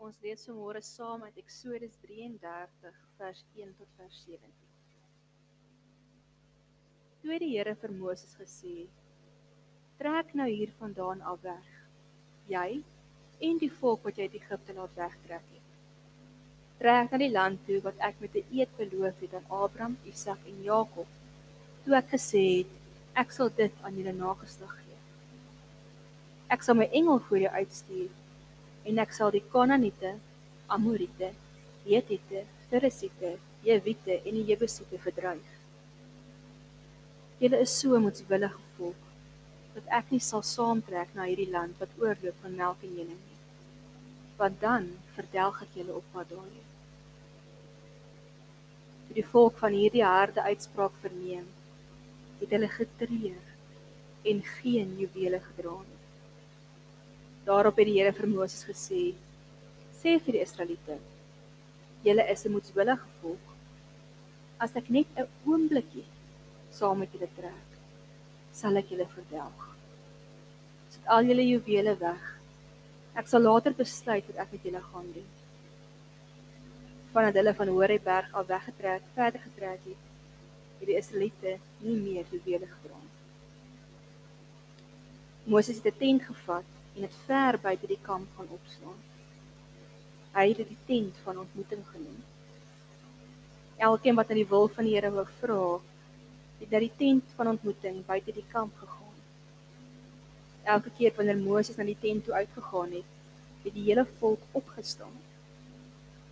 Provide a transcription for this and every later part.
Ons lees vanmôre saam uit Eksodus 33 vers 1 tot vers 17. Toe het die Here vir Moses gesê: "Trek nou hier vandaan af weg, jy en die volk wat jy uit Egipte laat wegtrek het. Trek na die land toe wat ek met 'n eed beloof het aan Abraham, Isak en Jakob. Toe ek gesê het, ek sal dit aan julle nageslag gee. Ek sal my engel voor jou uitstuur en ek sal die Kanaaniete, Amorite, Hetiete, Ferisiete, Jewite en die Jebusiete verdryf. Julle is so moedswillige volk dat ek nie sal saamtrek na hierdie land wat oorloop van melk en honing nie. Want dan verdelg ek julle op pad daarheen. Toe die volk van hierdie harde uitspraak verneem, het hulle getreur en geen juwele gedra nie. Daarop het die Here vir Moses gesê: "Sê vir die Israeliete: Julle is 'n moedswillige volk. As ek net 'n oombliekie saam met julle trek, sal ek julle verdelg. Sit al julle juwele weg. Ek sal later besluit wat ek met julle gaan doen." Vandat hulle van Horeberg af weggetrek, verder getrek het, het die Israeliete nie meer juwele gedra nie. Moses het 'n tent gevat en dit ver buite die kamp gaan opslaan. Hy het dit die tent van ontmoeting genoem. Elkeen wat aan die wil van die Here wou vra, het na die tent van ontmoeting buite die kamp gegaan. Elke keer wanneer Moses na die tent toe uitgegaan het, het die hele volk opgestaan.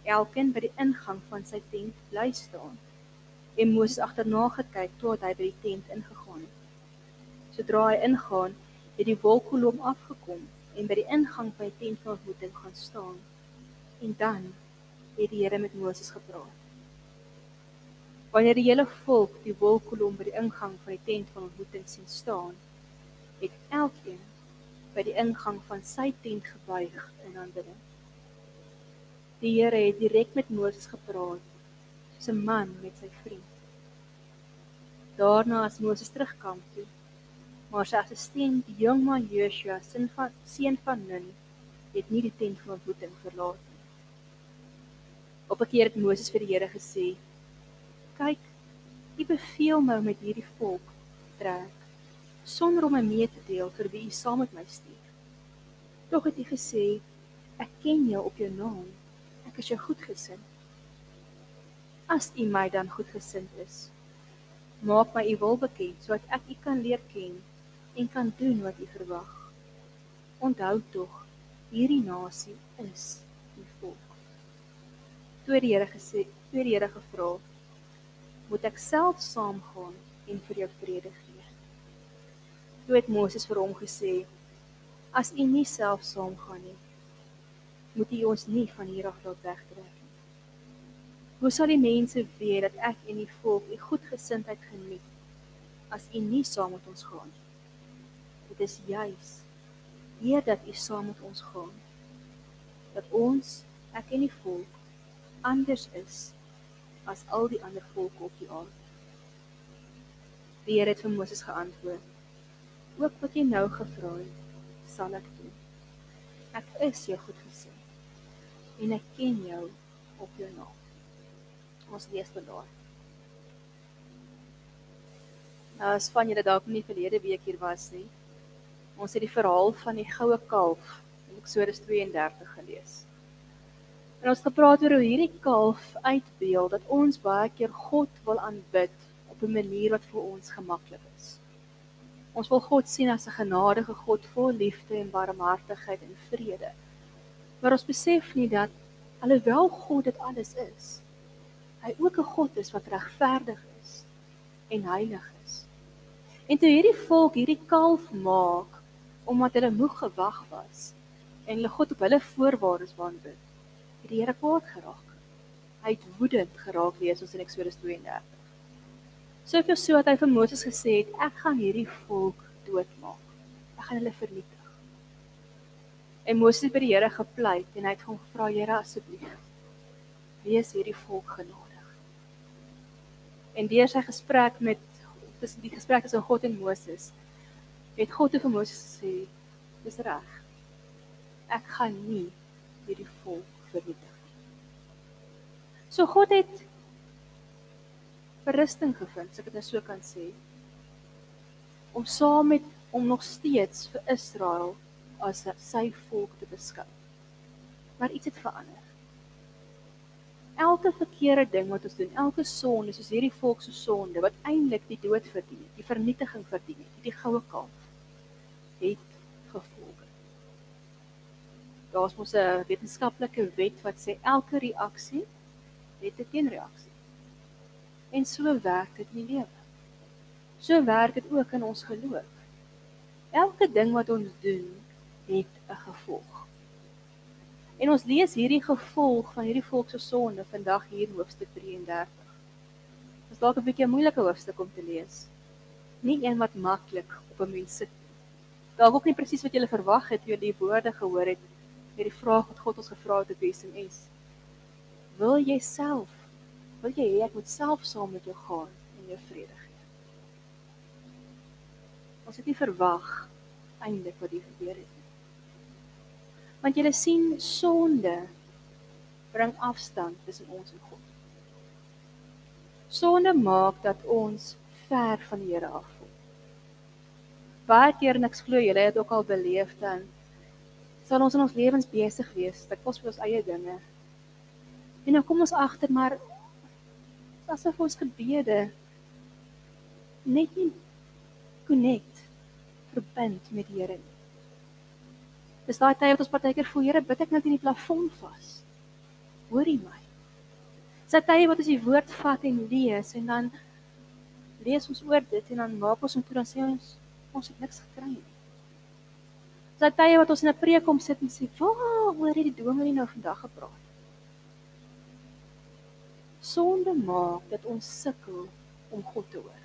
Elkeen by die ingang van sy tent bly staan. En Moses agterna gekyk tot hy by die tent ingegaan het. Sodra hy ingaan, het die wolkkolom afgekom en by die ingang van die tent van ontmoeting gaan staan. En dan het die Here met Moses gepraat. Wanneer die hele volk die wolkkolom by die ingang van die tent van ontmoeting sien staan, het elkeen by die ingang van sy tent gebuig in aanbidding. Die Here het direk met Moses gepraat, soos 'n man met sy vriend. Daarna as Moses terugkom toe, maar sy assistent, die jong man Joshua, seun van seun van Nun, het nie die tent van ontmoeting verlaat nie. Op 'n keer het Moses vir die Here gesê: "Kyk, U beveel my met hierdie volk trek sonder om my mee te deel vir wie U saam met my stuur. Tog het U gesê: Ek ken jou op jou naam. Ek is jou goedgesind. As U my dan goedgesind is, maak my U wil bekend sodat ek U kan leer ken en kan doen wat U verwag. Onthou tog, hierdie nasie is U volk. Toe die Here gesê, toe die Here gevra, moet ek self saamgaan en vir jou vrede gee. Toe het Moses vir hom gesê, as U nie self saamgaan nie, moet U ons nie van hier af laat wegtrek nie. Hoe sal die mense weet dat ek en die volk U goedgesindheid geniet as U nie saam met ons gaan nie? Dit is juis hier dat u saam met ons gaan dat ons ek en die volk anders is as al die ander volke op die aarde. Die Here het vir Moses geantwoord: "Ook wat jy nou gevra het, sal ek doen. Ek is jou goedgesind en ek ken jou op jou naam." Ons lees dit daar. Nou as van julle dalk nie verlede week hier was nie, Ons het die verhaal van die goue kalf in Eksodus 32 gelees. En ons gepraat oor hoe hierdie kalf uitbeeld dat ons baie keer God wil aanbid op 'n manier wat vir ons gemaklik is. Ons wil God sien as 'n genadige God vol liefde en barmhartigheid en vrede. Maar ons besef nie dat alhoewel God dit alles is, hy ook 'n God is wat regverdig is en heilig is. En toe hierdie volk hierdie kalf maak omdat hulle moeg gewag was en hulle God op hulle voorwaardes waanbid. Het die Here kwaad geraak. Hy het woedend geraak lees ons in Eksodus 32. Soveel so dat hy vir Moses gesê het ek gaan hierdie volk doodmaak. Ek gaan hulle vernietig. En Moses het by die Here gepleit en hy het hom gevra Here asseblief wees hierdie volk genadig. En deur sy gesprek met tussen die gesprek tussen God en Moses het God te vir Moses gesê, dis reg. Ek gaan nie hierdie volk vernietig nie. So God het berusting gevind, as ek dit nou so kan sê, om saam met om nog steeds vir Israel as sy volk te beskou. Maar iets het verander. Elke verkeerde ding wat ons doen, elke sonde, soos hierdie volk se sonde wat eintlik die dood verdien het, die vernietiging verdien het, die goue kalf, het gevolge. Daar's mos 'n wetenskaplike wet wat sê elke reaksie het 'n teenreaksie. En so werk dit in die lewe. So werk dit ook in ons geloof. Elke ding wat ons doen, het 'n gevolg. En ons lees hierdie gevolg van hierdie volk se sonde vandag hier in hoofstuk 33. Dit is dalk 'n bietjie 'n moeilike hoofstuk om te lees. Nie een wat maklik op 'n mens sit. Dalk ook nie presies wat jy verwag het toe jy die woorde gehoor het met die vraag wat God ons gevra het op SMS. Wil jy self wil jy hê ek moet self saam met jou gaan en jou vrede gee? Ons het nie verwag eintlik wat hier gebeur het nie. Want jy sien sonde bring afstand tussen ons en God. Sonde maak dat ons ver van die Here af. Baie keer niks glo jy het ook al beleef dan sal ons in ons lewens besig wees, dit kos vir ons eie dinge. En nou kom ons agter maar asof ons gebede net nie connect verbind met die Here nie. Dis daai tyd wat ons partykeer voel, Here, bid ek net in die plafon vas. Hoorie my. Dis tye wat ons die woord vat en lees en dan lees ons oor dit en dan maak ons omtrent dan sê ons ons het niks gekry nie. Dis tye wat ons in 'n preek kom sit en sê, "Waar hoor jy die dominee nou vandag gepraat?" Sonde maak dat ons sukkel om God te hoor.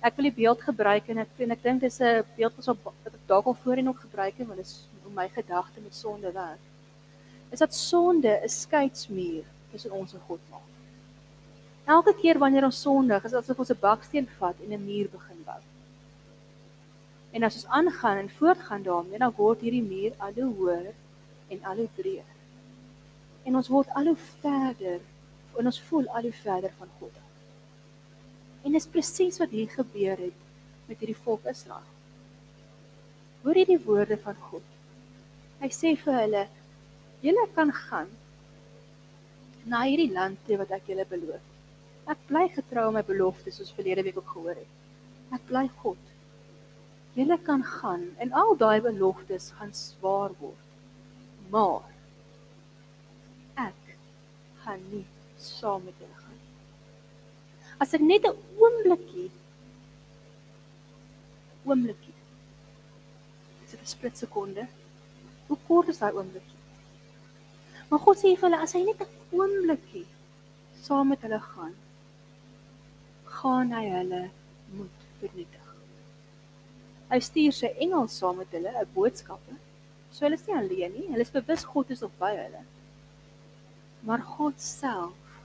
Ek wil die beeld gebruik en ek en ek dink dis 'n beeld wat op wat ek dalk al voorheen ook gebruik het, want dit is hoe my gedagte met sonde werk. Is dat sonde 'n skeidsmuur tussen ons en God maak. Elke keer wanneer ons sondig, is asof ons 'n baksteen vat en 'n muur begin bou. En as ons aangaan en voortgaan daarmee, dan word hierdie muur al hoe hoër en al hoe breër. En ons word al hoe verder en ons voel al hoe verder van God. En dis presies wat hier gebeur het met hierdie volk Israel. Hoor jy die woorde van God? Hy sê vir hulle: "Julle kan gaan na hierdie land toe wat ek julle beloof. Ek bly getrou aan my beloftes soos verlede week ook gehoor het. Ek bly God. Julle kan gaan en al daai beloftes gaan swaar word. Maar ek gaan nie saam met julle gaan as ek net 'n oombliekie is dit 'n split sekonde? Hoe kort is daai oombliekie? Maar God sê vir hulle as hy net 'n oombliekie saam met hulle gaan gaan hy hulle moet vernietig hy stuur sy engel saam met hulle 'n boodskappe so hulle is nie alleen nie hulle is bewus God is op by hulle maar God self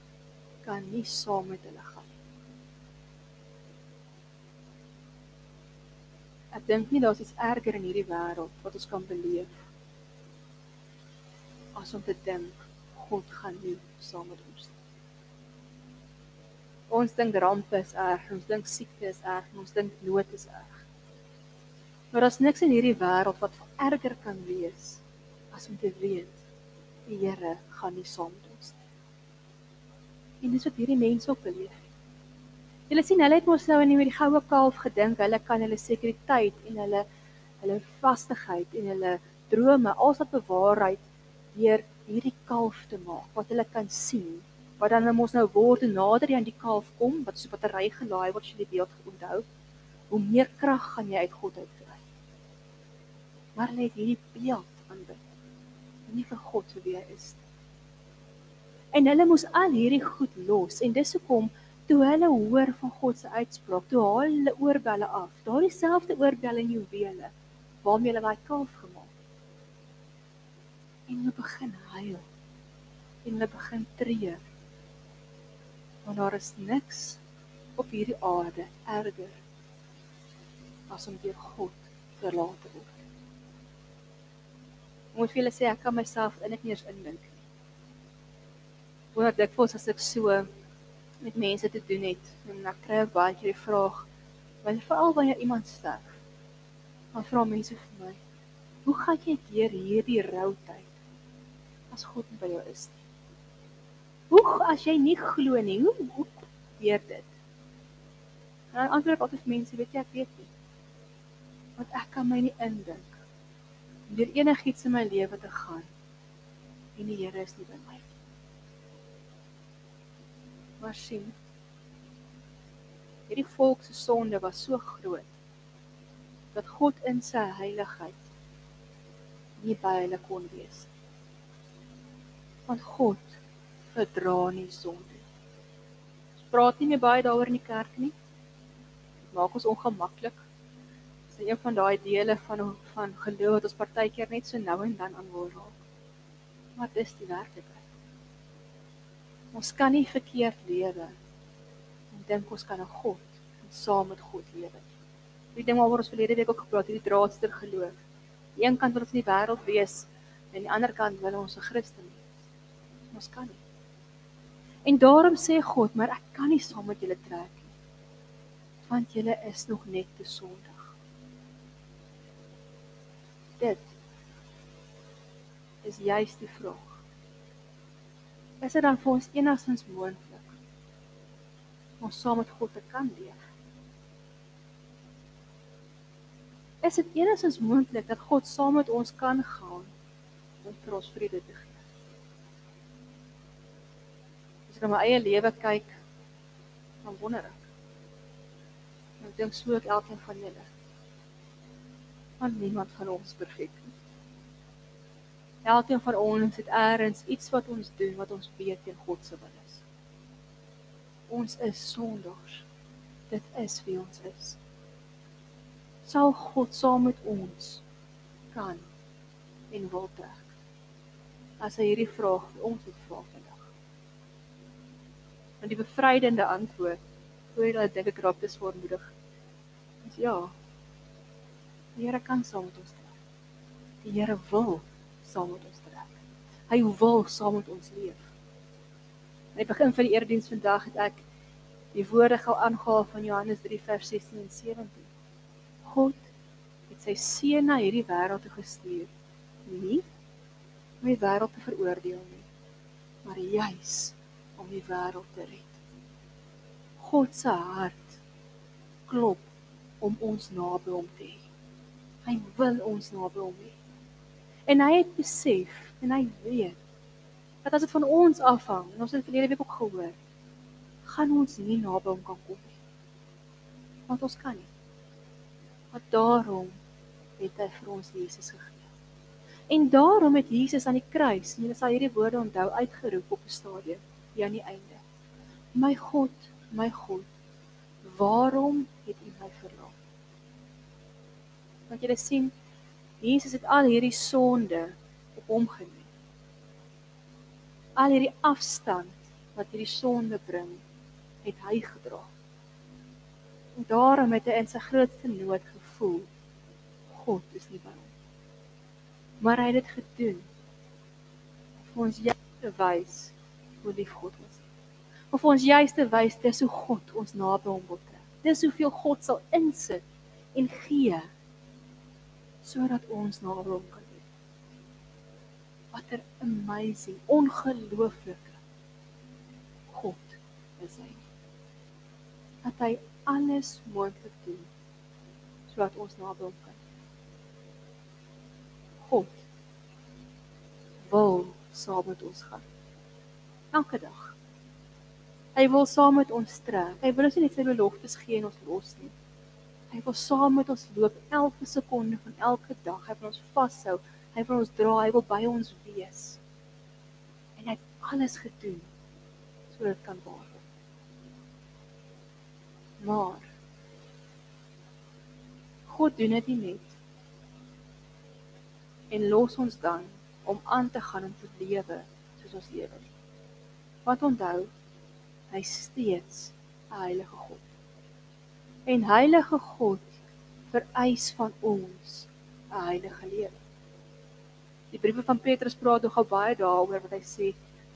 kan nie saam met hulle gaan Ek dink nie daar's iets erger in hierdie wêreld wat ons kan beleef as om te dink God gaan nie saam met ons nie. Ons dink rampe is erg, ons dink siekte is erg, ons dink nood is erg. Maar daar's niks in hierdie wêreld wat erger kan wees as om te weet die Here gaan nie saam met ons nie. En dis wat hierdie mense ook beleef. Julle sien hulle het mos nou in die goue kalf gedink hulle kan hulle sekuriteit en hulle hulle vastigheid en hulle drome alsat bewaarheid deur hierdie kalf te maak wat hulle kan sien wat dan mos nou word nader jy aan die kalf kom wat so 'n battery gelaai word as jy die beeld onthou hoe meer krag gaan jy uit God uit maar net hierdie beeld aanbid nie vir God wie hy is en hulle moes al hierdie goed los en dis hoekom toe hulle hoor van God se uitspraak, toe haal hulle oorbelle af. Daardie selfde oorbelle en juwele waarmee hulle daai kalf gemaak het. En hulle begin huil. En hulle begin treur. Want daar is niks op hierdie aarde erger as om deur God verlaat te word. Moet vir julle sê ek kan myself in dit nie eens indink nie. wonder dikwels as ek so met mense te doen het en ek kry baie keer die vraag, wanneer veral wanneer iemand sterf, dan vra mense vir my, hoe gaan jy deur hierdie rou tyd as God by jou is nie? Hoe as jy nie glo nie, hoe hoe gebeur dit? En dan antwoord ek altyd mense, weet jy ek weet nie. Want ek kan my nie indink deur enigiets in my lewe te gaan en die Here is nie by my nie. Maar sien, hierdie volk se sonde was so groot dat God in sy heiligheid nie by hulle kon wees. Want God verdra nie sonde. Ons praat nie meer baie daaroor in die kerk nie. Dit maak ons ongemaklik. Is een van daai dele van van geloof wat ons partykeer net so nou en dan aan wil raak. Maar dis die werklikheid. Ons kan nie verkeerd lewe en dink ons kan 'n God en saam met God lewe nie. Die ding waaroor ons verlede week ook gepraat het, die draadster geloof. Aan die een kant wil ons in die wêreld wees en aan die ander kant wil ons 'n Christen wees. Ons kan nie. En daarom sê God, maar ek kan nie saam met julle trek nie. Want julle is nog net te sondig. Dit is juist die vraag. Is dit dan vir ons enigstens moontlik om saam met God te kan leef? Is dit enigstens moontlik dat God saam met ons kan gaan om vir ons vrede te gee? As ek na my eie lewe kyk, dan wonder ek. Ek dink so ek elkeen van julle. Want niemand van ons perfek nie. Elkeen van ons het eers iets wat ons doen wat ons weet teen God se wil is. Ons is sondaars. Dit is wie ons is. Sal God saam met ons kan en wil trek. As hy hierdie vraag vir ons het vra vandag. En die bevrydende antwoord, hoe jy dit dink ek raak dis voormoedig. Is ja. Die Here kan saam met ons trek. Die Here wil saam met ons trek. Hy wil saam met ons leef. Aan die begin van die erediens vandag het ek die woorde gou aangehaal van Johannes 3 vers 16 en 17. God het sy seun na hierdie wêreld toe gestuur, nie om die wêreld te veroordeel nie, maar juis om die wêreld te red. God se hart klop om ons naby hom te hê. Hy wil ons naby hom hê. En hy het besef en hy weet dat as dit van ons afhang, en ons het verlede week ook gehoor, gaan ons nie naby hom kan kom nie. Want ons kan nie. Maar daarom het hy vir ons Jesus gegee. En daarom het Jesus aan die kruis, en jy sal hierdie woorde onthou, uitgeroep op 'n stadium hier aan die einde. My God, my God, waarom het U my verlaat? Want jy sien, Jesus het al hierdie sonde op hom geneem. Al hierdie afstand wat hierdie sonde bring, het hy gedra. En daarom het hy in sy grootste nood gevoel God is nie by hom. Maar hy het dit gedoen vir ons juist te wys hoe lief God ons is. Om vir ons juist te wys dis hoe God ons naby hom wil trek. Dis hoeveel God sal insit en gee sodat ons na hom kan wees. Wat 'n amazing, ongelooflike God is hy. Dat hy alles moontlik doen sodat ons na hom kan. God wil saam met ons gaan. Elke dag. Hy wil saam met ons trek. Hy wil ons nie net sy beloftes gee en ons los nie. Hy wil saam met ons loop elke sekonde van elke dag. Hy wil ons vashou. Hy wil ons dra. Hy wil by ons wees. En hy het alles gedoen sodat dit kan waar word. Maar God doen dit nie net en los ons dan om aan te gaan en te lewe soos ons lewe. Wat onthou, hy steeds 'n heilige God. En heilige God vereis van ons 'n heilige lewe. Die briewe van Petrus praat nogal baie daaroor wat hy sê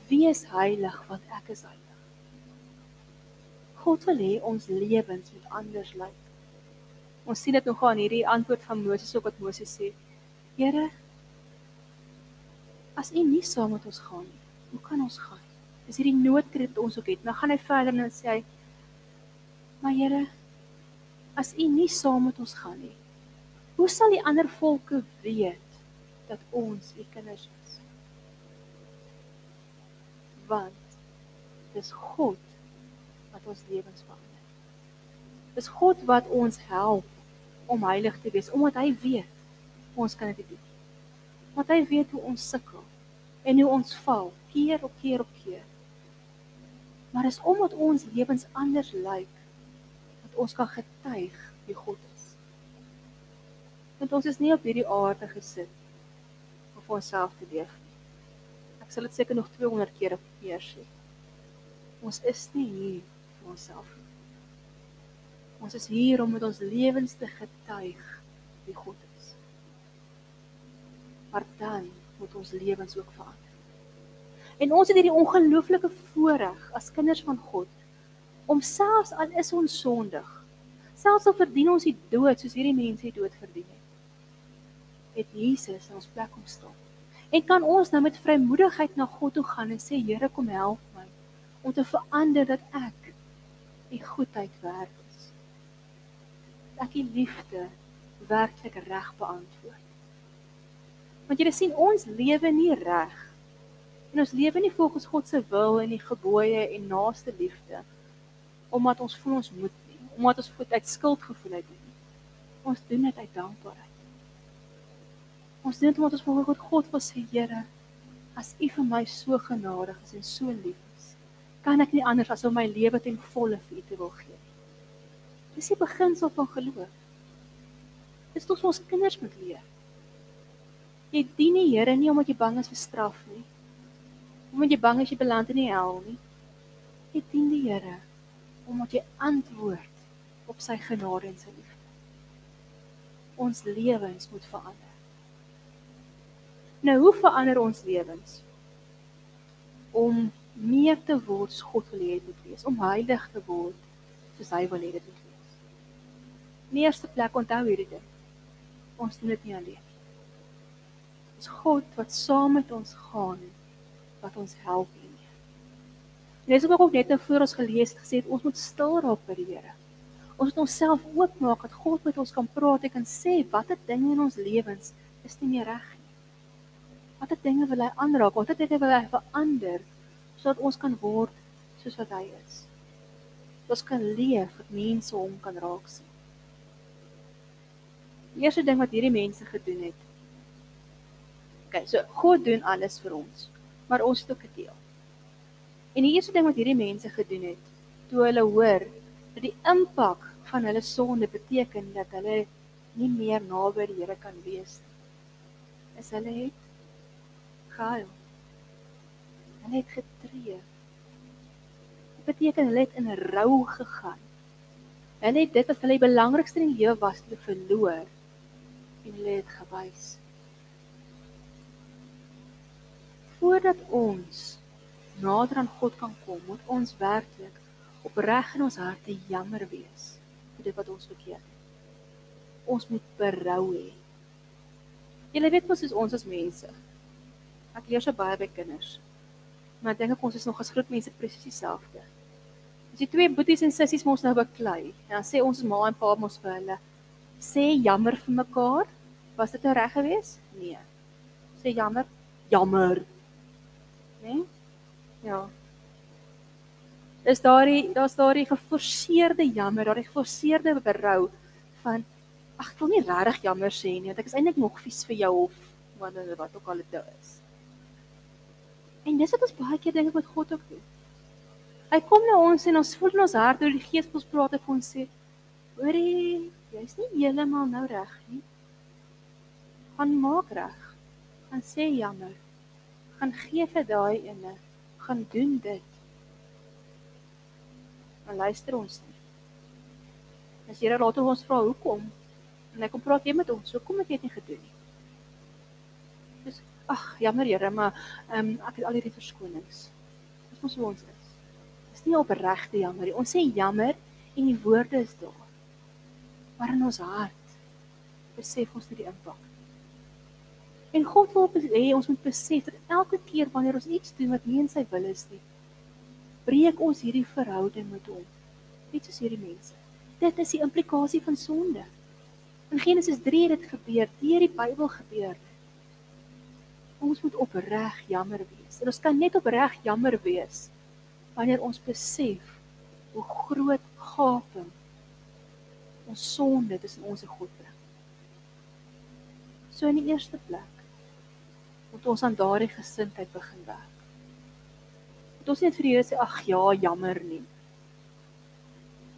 Wees heilig want ek is heilig. God wil hê ons lewens moet anders lyk. Ons sien dit nog aan hierdie antwoord van Moses op wat Moses sê. Here, as U nie saam met ons gaan nie, hoe kan ons gaan? Dis hierdie noodkreet wat ons ook het. Nou gaan hy verder en sê hy: "Maar Here, as U nie saam met ons gaan nie, hoe sal die ander volke weet dat ons U kinders is?" Want dis God wat ons lewens verander. Dis God wat ons help om heilig te wees omdat hy weet ons kan dit doen. Want hy weet hoe ons sukkel en hoe ons val keer op keer op keer. Maar is omdat ons lewens anders lyk dat ons kan getuig wie God is. Want ons is nie op hierdie aarde gesit om vir onsself te leef nie. Ek sal dit seker nog 200 keer weer sê. Ons is nie hier vir onsself nie. Ons is hier om met ons lewens te getuig wie God is. Maar dan moet ons lewens ook verander. En ons het hierdie ongelooflike voorreg as kinders van God om selfs al is ons sondig, selfs al verdien ons die dood soos hierdie mense die dood verdien het, het Jesus in ons plek kom staan. En kan ons nou met vrymoedigheid na God toe gaan en sê Here kom help my om te verander dat ek u goedheid werd is. Dat ek u liefde werklik reg beantwoord. Want jy sien ons lewe nie reg. En ons lewe nie volgens God se wil en die gebooie en naaste liefde omdat ons voel ons moet nie, omdat ons voet uit skuldgevoel uit doen. Ons doen dit uit dankbaarheid. Ons doen dit omdat ons vir God God wil sê, Here, as U vir my so genadig is en so lief is, kan ek nie anders as om my lewe ten volle vir U te wil gee. Dis die beginsel van geloof. Dis tot ons kinders moet leer. Jy dien die Here nie omdat jy bang is vir straf nie. Omdat jy bang is jy beland in die hel nie. Jy dien die Here omdat jy antwoord op sy genade en sy liefde. Ons lewens moet verander. Nou hoe verander ons lewens? Om meer te word soos God wil hê dit moet wees, om heilig te word soos hy wil hê dit moet wees. In die eerste plek onthou hierdie ding. Ons doen dit nie alleen is God wat saam met ons gaan wat ons help hier. En dis ook net nou voor ons gelees gesê ons moet stil raak by die Here. Ons moet onsself oopmaak dat God met ons kan praat en kan sê watter dinge in ons lewens is nie meer reg nie. Watter dinge wil hy aanraak? Watter dinge wil hy verander sodat ons kan word soos wat hy is? Ons kan leef wat mense hom kan raak sien. Die eerste ding wat hierdie mense gedoen het Okay, so God doen alles vir ons, maar ons het ook 'n deel. En die eerste ding wat hierdie mense gedoen het, toe hulle hoor dat die impak van hulle sonde beteken dat hulle nie meer naby die Here kan wees nie, is hulle het gehuil. Hulle het getree. Dit beteken hulle het in rou gegaan. Hulle het dit wat hulle belangrikste in die lewe was, verloor en hulle het gewys. voordat ons nader aan God kan kom, moet ons werklik opreg in ons harte jammer wees vir dit wat ons verkeerd het. Ons moet berou hê. Jy weet mos is ons as mense. Ek leer so baie by kinders. Maar ek dink ek ons is nog as groot mense presies dieselfde. As die twee boeties en sissies mos nou beklei, dan sê ons ma en pa mos vir hulle sê jammer vir mekaar. Was dit nou reg geweest? Nee. Sê jammer. Jammer né? Nee? Ja. Is daardie daar's daardie geforseerde jammer, daardie geforseerde berou van ag ek wil nie regtig jammer sê nie, want ek is eintlik nog vies vir jou of wat wat ook al dit is. En dis wat ons baie keer dink met God ook doen. Hy kom na ons en ons voel in ons hart deur die Gees ons praat en ons sê, "Hoorie, jy's nie heeltemal nou reg nie. Gaan maak reg. Gaan sê jammer." gaan gee vir daai ene, gaan doen dit. Dan luister ons nie. As Here laat ons vra hoekom en hy kom praat weer met ons, hoekom het jy dit nie gedoen nie? Dis ag, jammer Here, maar ehm um, ek het al hierdie verskonings. Dis mos hoe ons is. Dis nie opregte jammer nie. Ons sê jammer en die woorde is daar. Maar in ons hart besef ons nie die impak En God wil hê ons moet besef dat elke keer wanneer ons iets doen wat nie in sy wil is nie, breek ons hierdie verhouding met hom. Net soos hierdie mense. Dit is die implikasie van sonde. In Genesis 3 het dit gebeur, deur die Bybel gebeur. Ons moet opreg jammer wees. En ons kan net opreg jammer wees wanneer ons besef hoe groot gaping ons sonde tussen ons en God bring. So in die eerste plek moet ons aan daardie gesindheid begin werk. Moet ons net vir die Here sê ag ja, jammer nie.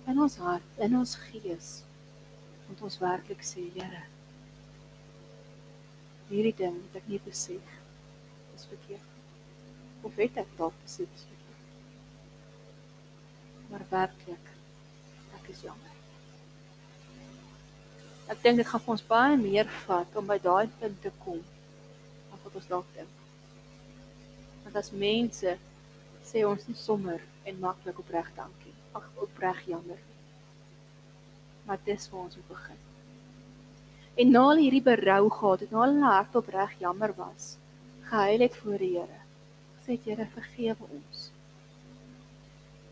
In ons hart, in ons gees moet ons werklik sê, Here, hierdie ding wat ek nie besef is verkeerd. Of weet ek dalk besef is verkeerd. Maar werklik, ek is jammer. Ek dink dit gaan vir ons baie meer vat om by daai punt te kom wat ons dalk dink. Want as mense sê ons nie sommer en maklik opreg dankie. Ag opreg jammer. Maar dis waar ons moet begin. En na hierdie berou gehad het, na hulle hart opreg jammer was, gehuil het voor die Here. Sê Here vergewe ons.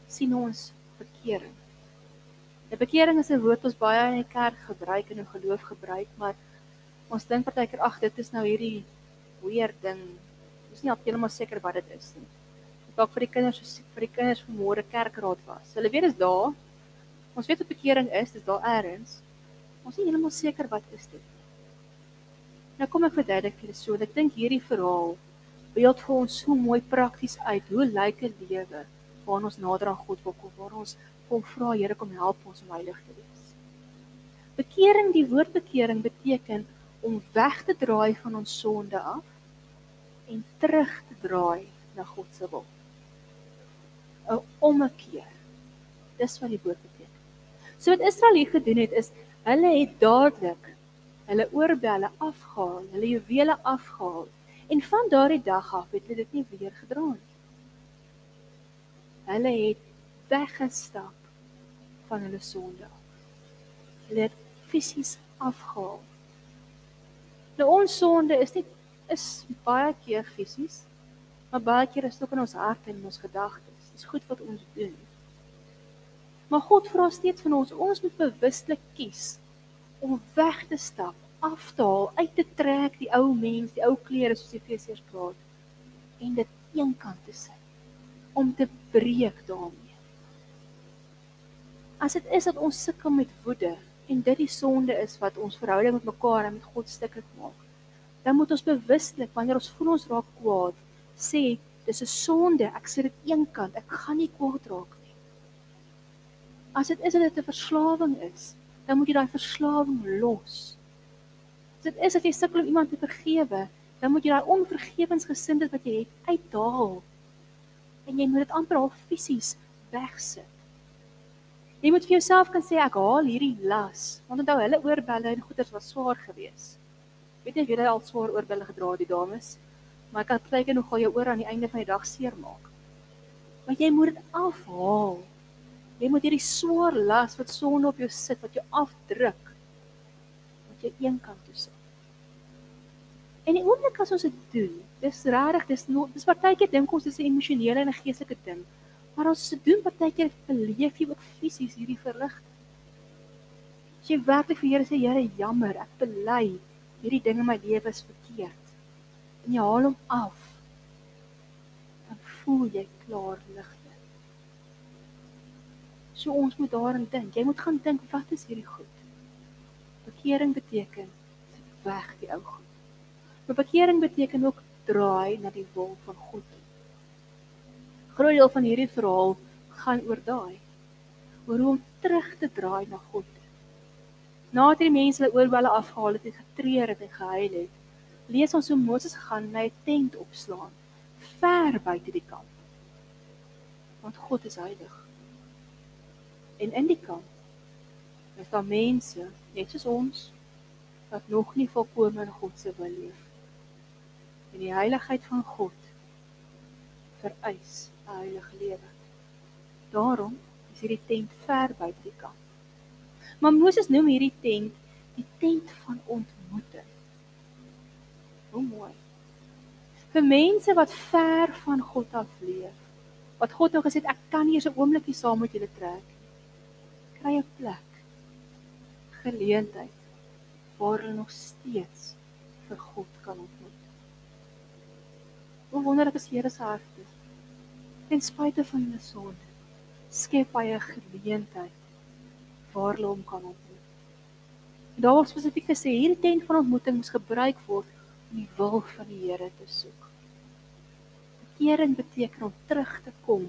sien ons bekering. 'n Bekering is 'n woord wat ons baie in die kerk gebruik en in geloof gebruik, maar ons dink partykeer ag dit is nou hierdie weird ding. Ons nie heeltemal seker wat dit is nie. Dalk vir die kinders vir die kinders vanmôre kerkraad was. Hulle weet dit daar. Ons weet wat bekering is, dis daar eers. Ons is nie heeltemal seker wat is dit. Nou kom ek verduidelik vir julle so. Ek dink hierdie verhaal beeld vir ons so mooi prakties uit hoe lyk 'n lewe waar ons nader aan God wil kom, waar ons hom vra Here kom help ons om heilig te wees. Bekering, die woord bekering beteken om weg te draai van ons sonde af en terug te draai na God se wil. 'n Ommekeer. Dis wat die woord beteken. So wat Israel hier gedoen het is hulle het dadelik hulle oorbelle afgehaal, hulle juwele afgehaal en van daardie dag af het hulle dit nie weer gedra nie. Hulle het weggestap van hulle sonde. Hulle het fisies afgehaal. Nou ons sonde is nie is baie keer fisies, maar baie keer is dit ook in ons harte en in ons gedagtes. Dis goed wat ons doen. Maar God vra steeds van ons, ons moet bewuslik kies om weg te stap, af te haal, uit te trek die ou mens, die ou klere soos Efesiërs praat en dit eenkant te sit om te breek daarmee. As dit is dat ons sukkel met woede, en dit die sonde is wat ons verhouding met mekaar en met God stuklik maak. Dan moet ons bewuslik wanneer ons voel ons raak kwaad, sê dis 'n sonde, ek sit dit eenkant, ek gaan nie kwaad raak nie. As dit is dat dit 'n verslawing is, dan moet jy daai verslawing los. As dit is dat jy sukkel om iemand te vergewe, dan moet jy daai onvergewensgesindheid wat jy het uitdaal. En jy moet dit amper al fisies wegsit. Jy moet vir jouself kan sê ek haal hierdie las. Want onthou hulle oorbelle en goeders was swaar geweest. Weet jy of jy al swaar oorbelle gedra het die dames? Maar ek het baie nog al jou oor aan die einde van die dag seermaak. Maar jy moet dit afhaal. Jy moet hierdie swaar las wat sonde op jou sit wat jou afdruk. Wat jy eenkant toe sit. En die oomblik as ons dit doen, dis regtig, dis no, dis partykeer dink ons dis 'n emosionele en 'n geestelike ding. Maar as jy doen partykeer beleef jy ook fisies hierdie verligting. As jy werklik vir Here sê Here, jammer, ek bely hierdie ding in my lewe is verkeerd. En jy haal hom af. Dan voel jy klaar ligter. So ons moet daarin dink. Jy moet gaan dink wat is hierdie goed? Bekering beteken weg die ou goed. Maar bekering beteken ook draai na die wil van God groot deel van hierdie verhaal gaan oor daai oor hoe om terug te draai na God. Nadat die mense hulle oorbelle afgehaal het en getreur het en gehuil het, lees ons hoe Moses gaan na 'n tent opslaan ver buite die kamp. Want God is heilig. En in die kamp is daar mense, net soos ons, wat nog nie volkome in God se wil leef. En die heiligheid van God vereis 'n heilige lewe. Daarom is hierdie tent ver buite die kamp. Maar Moses noem hierdie tent die tent van ontmoeting. Hoe mooi. Vir mense wat ver van God af leef, wat God nou gesê het ek kan nie eens 'n oombliekie saam met julle trek. Kry 'n plek. Geleentheid waar hulle nog steeds vir God kan ontmoet. Hoe wonderlik is Here se hart. Ten spyte van hulle sonde, skep hy 'n geleentheid waar hulle hom kan ontmoet. En daar word spesifiek gesê hierdie tent van ontmoeting moet gebruik word om die wil van die Here te soek. Bekering beteken om terug te kom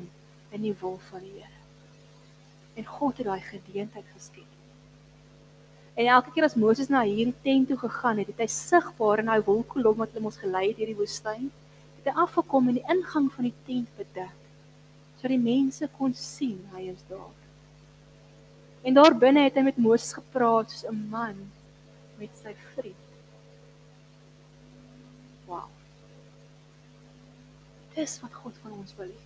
in die wil van die Here. En God het daai geleentheid geskep. En elke keer as Moses na hierdie tent toe gegaan het, het hy sigbaar in daai wolkkolom wat hom ons gelei het deur die woestyn, het hy afgekom en die ingang van die tent bedek sodat die mense kon sien hy is daar. En daar binne het hy met Moses gepraat soos 'n man met sy vriend. Wow. Dis wat God van ons wil hê.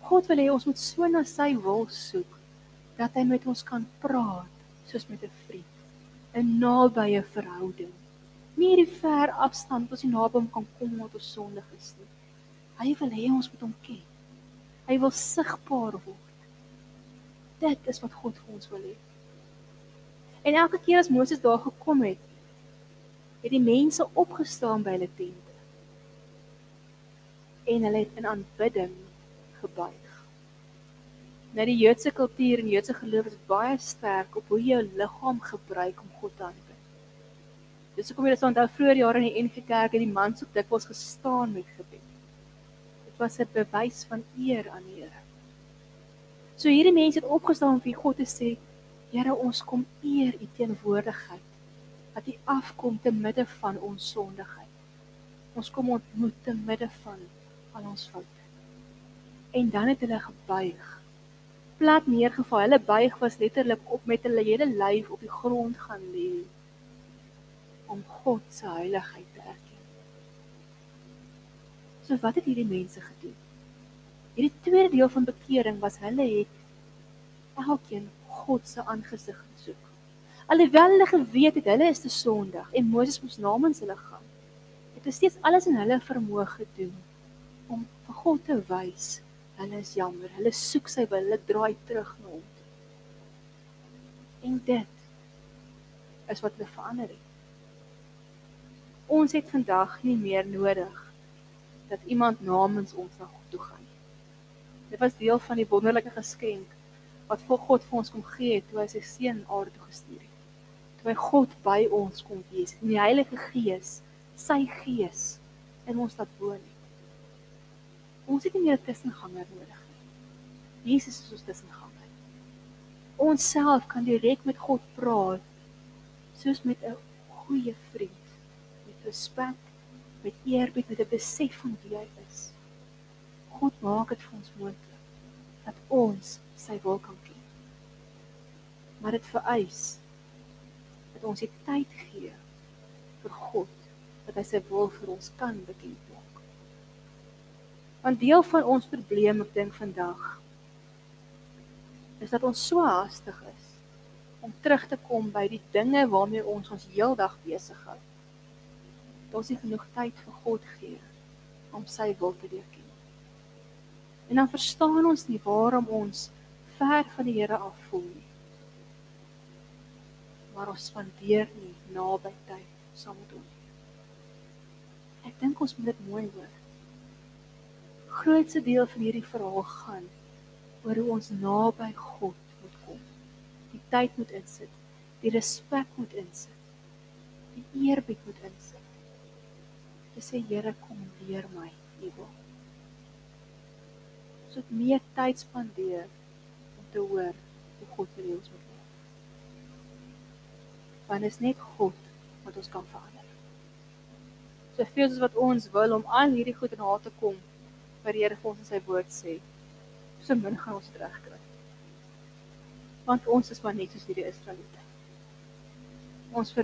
God wil hê ons moet so na sy wil soek dat hy met ons kan praat soos met 'n vriend. 'n Nabye verhouding. Nie hierdie ver afstand wat ons nie naby hom kan kom omdat ons sondig is nie. Hy wil hê ons moet hom ken. Hy wil sigbaar word. Dit is wat God vir ons wil hê. En elke keer as Moses daar gekom het, het die mense opgestaan by hulle tente. En hulle het in aanbidding gebuig. Nou die Joodse kultuur en Joodse geloof is baie sterk op hoe jy jou liggaam gebruik om God te aanbid. Dis hoekom jy dit onthou vroeër jare in die NG Kerk het die mans op dikwels gestaan met gebed. Was 'n bewys van eer aan die Here. So hierdie mense het opgestaan om vir God te sê, Here, ons kom eer u teenwoordigheid. Dat u afkom te midde van ons sondigheid. Ons kom ontmoet te midde van al ons foute. En dan het hulle gebuig. Plat neergeval. Hulle buig was letterlik op met hulle hele lyf op die grond gaan lê om God se heiligheid te erken. So wat het hierdie mense gedoen? Hierdie tweede deel van bekering was hulle het elkeen God se aangesig gesoek. Alhoewel hulle geweet het hulle is te sondig en Moses moes namens hulle gaan, het hulle steeds alles in hulle vermoë gedoen om vir God te wys hulle is jammer. Hulle soek sy wil, hulle draai terug na hom. En dit is wat hulle verander het. Ons het vandag nie meer nodig dat iemand namens ons na God toe gaan. Dit was deel van die wonderlike geskenk wat vir God vir ons kom gee toe hy sy seun aarde toe gestuur het. Toe hy God by ons kom wees in die Heilige Gees, sy Gees in ons laat woon. Ons het nie meer 'n tussenganger nodig nie. Jesus is ons tussenganger. Ons self kan direk met God praat soos met 'n goeie vriend met respek, met eerbied, met 'n besef van wie hy is. God maak dit vir ons moontlik dat ons sy wil kan ken. Maar dit vereis dat ons die tyd gee vir God dat hy sy wil vir ons kan bekend maak. Want deel van ons probleem ek dink vandag is dat ons so haastig is om terug te kom by die dinge waarmee ons ons heeldag besig hou. Dat ons nie genoeg tyd vir God gee om sy wil te leer ken. En dan verstaan ons nie waarom ons ver van die Here af voel nie. Maar ons spandeer nie naby tyd saam met hom nie. Ek dink ons moet dit mooi hoor. Grootste deel van hierdie verhaal gaan oor hoe ons naby God moet kom. Die tyd moet insit, die respek moet insit, die eerbied moet insit. Sê Here kom leer my u wil. Ons moet meer tyd spandeer te hoor hoe God vir ons moet leef. Want is net God wat ons kan verander. So veel soos wat ons wil om al hierdie goed in haar te kom, wat die Here vir ons in sy woord sê, so min gaan ons regkry. Want ons is maar net soos hierdie Israeliete. Ons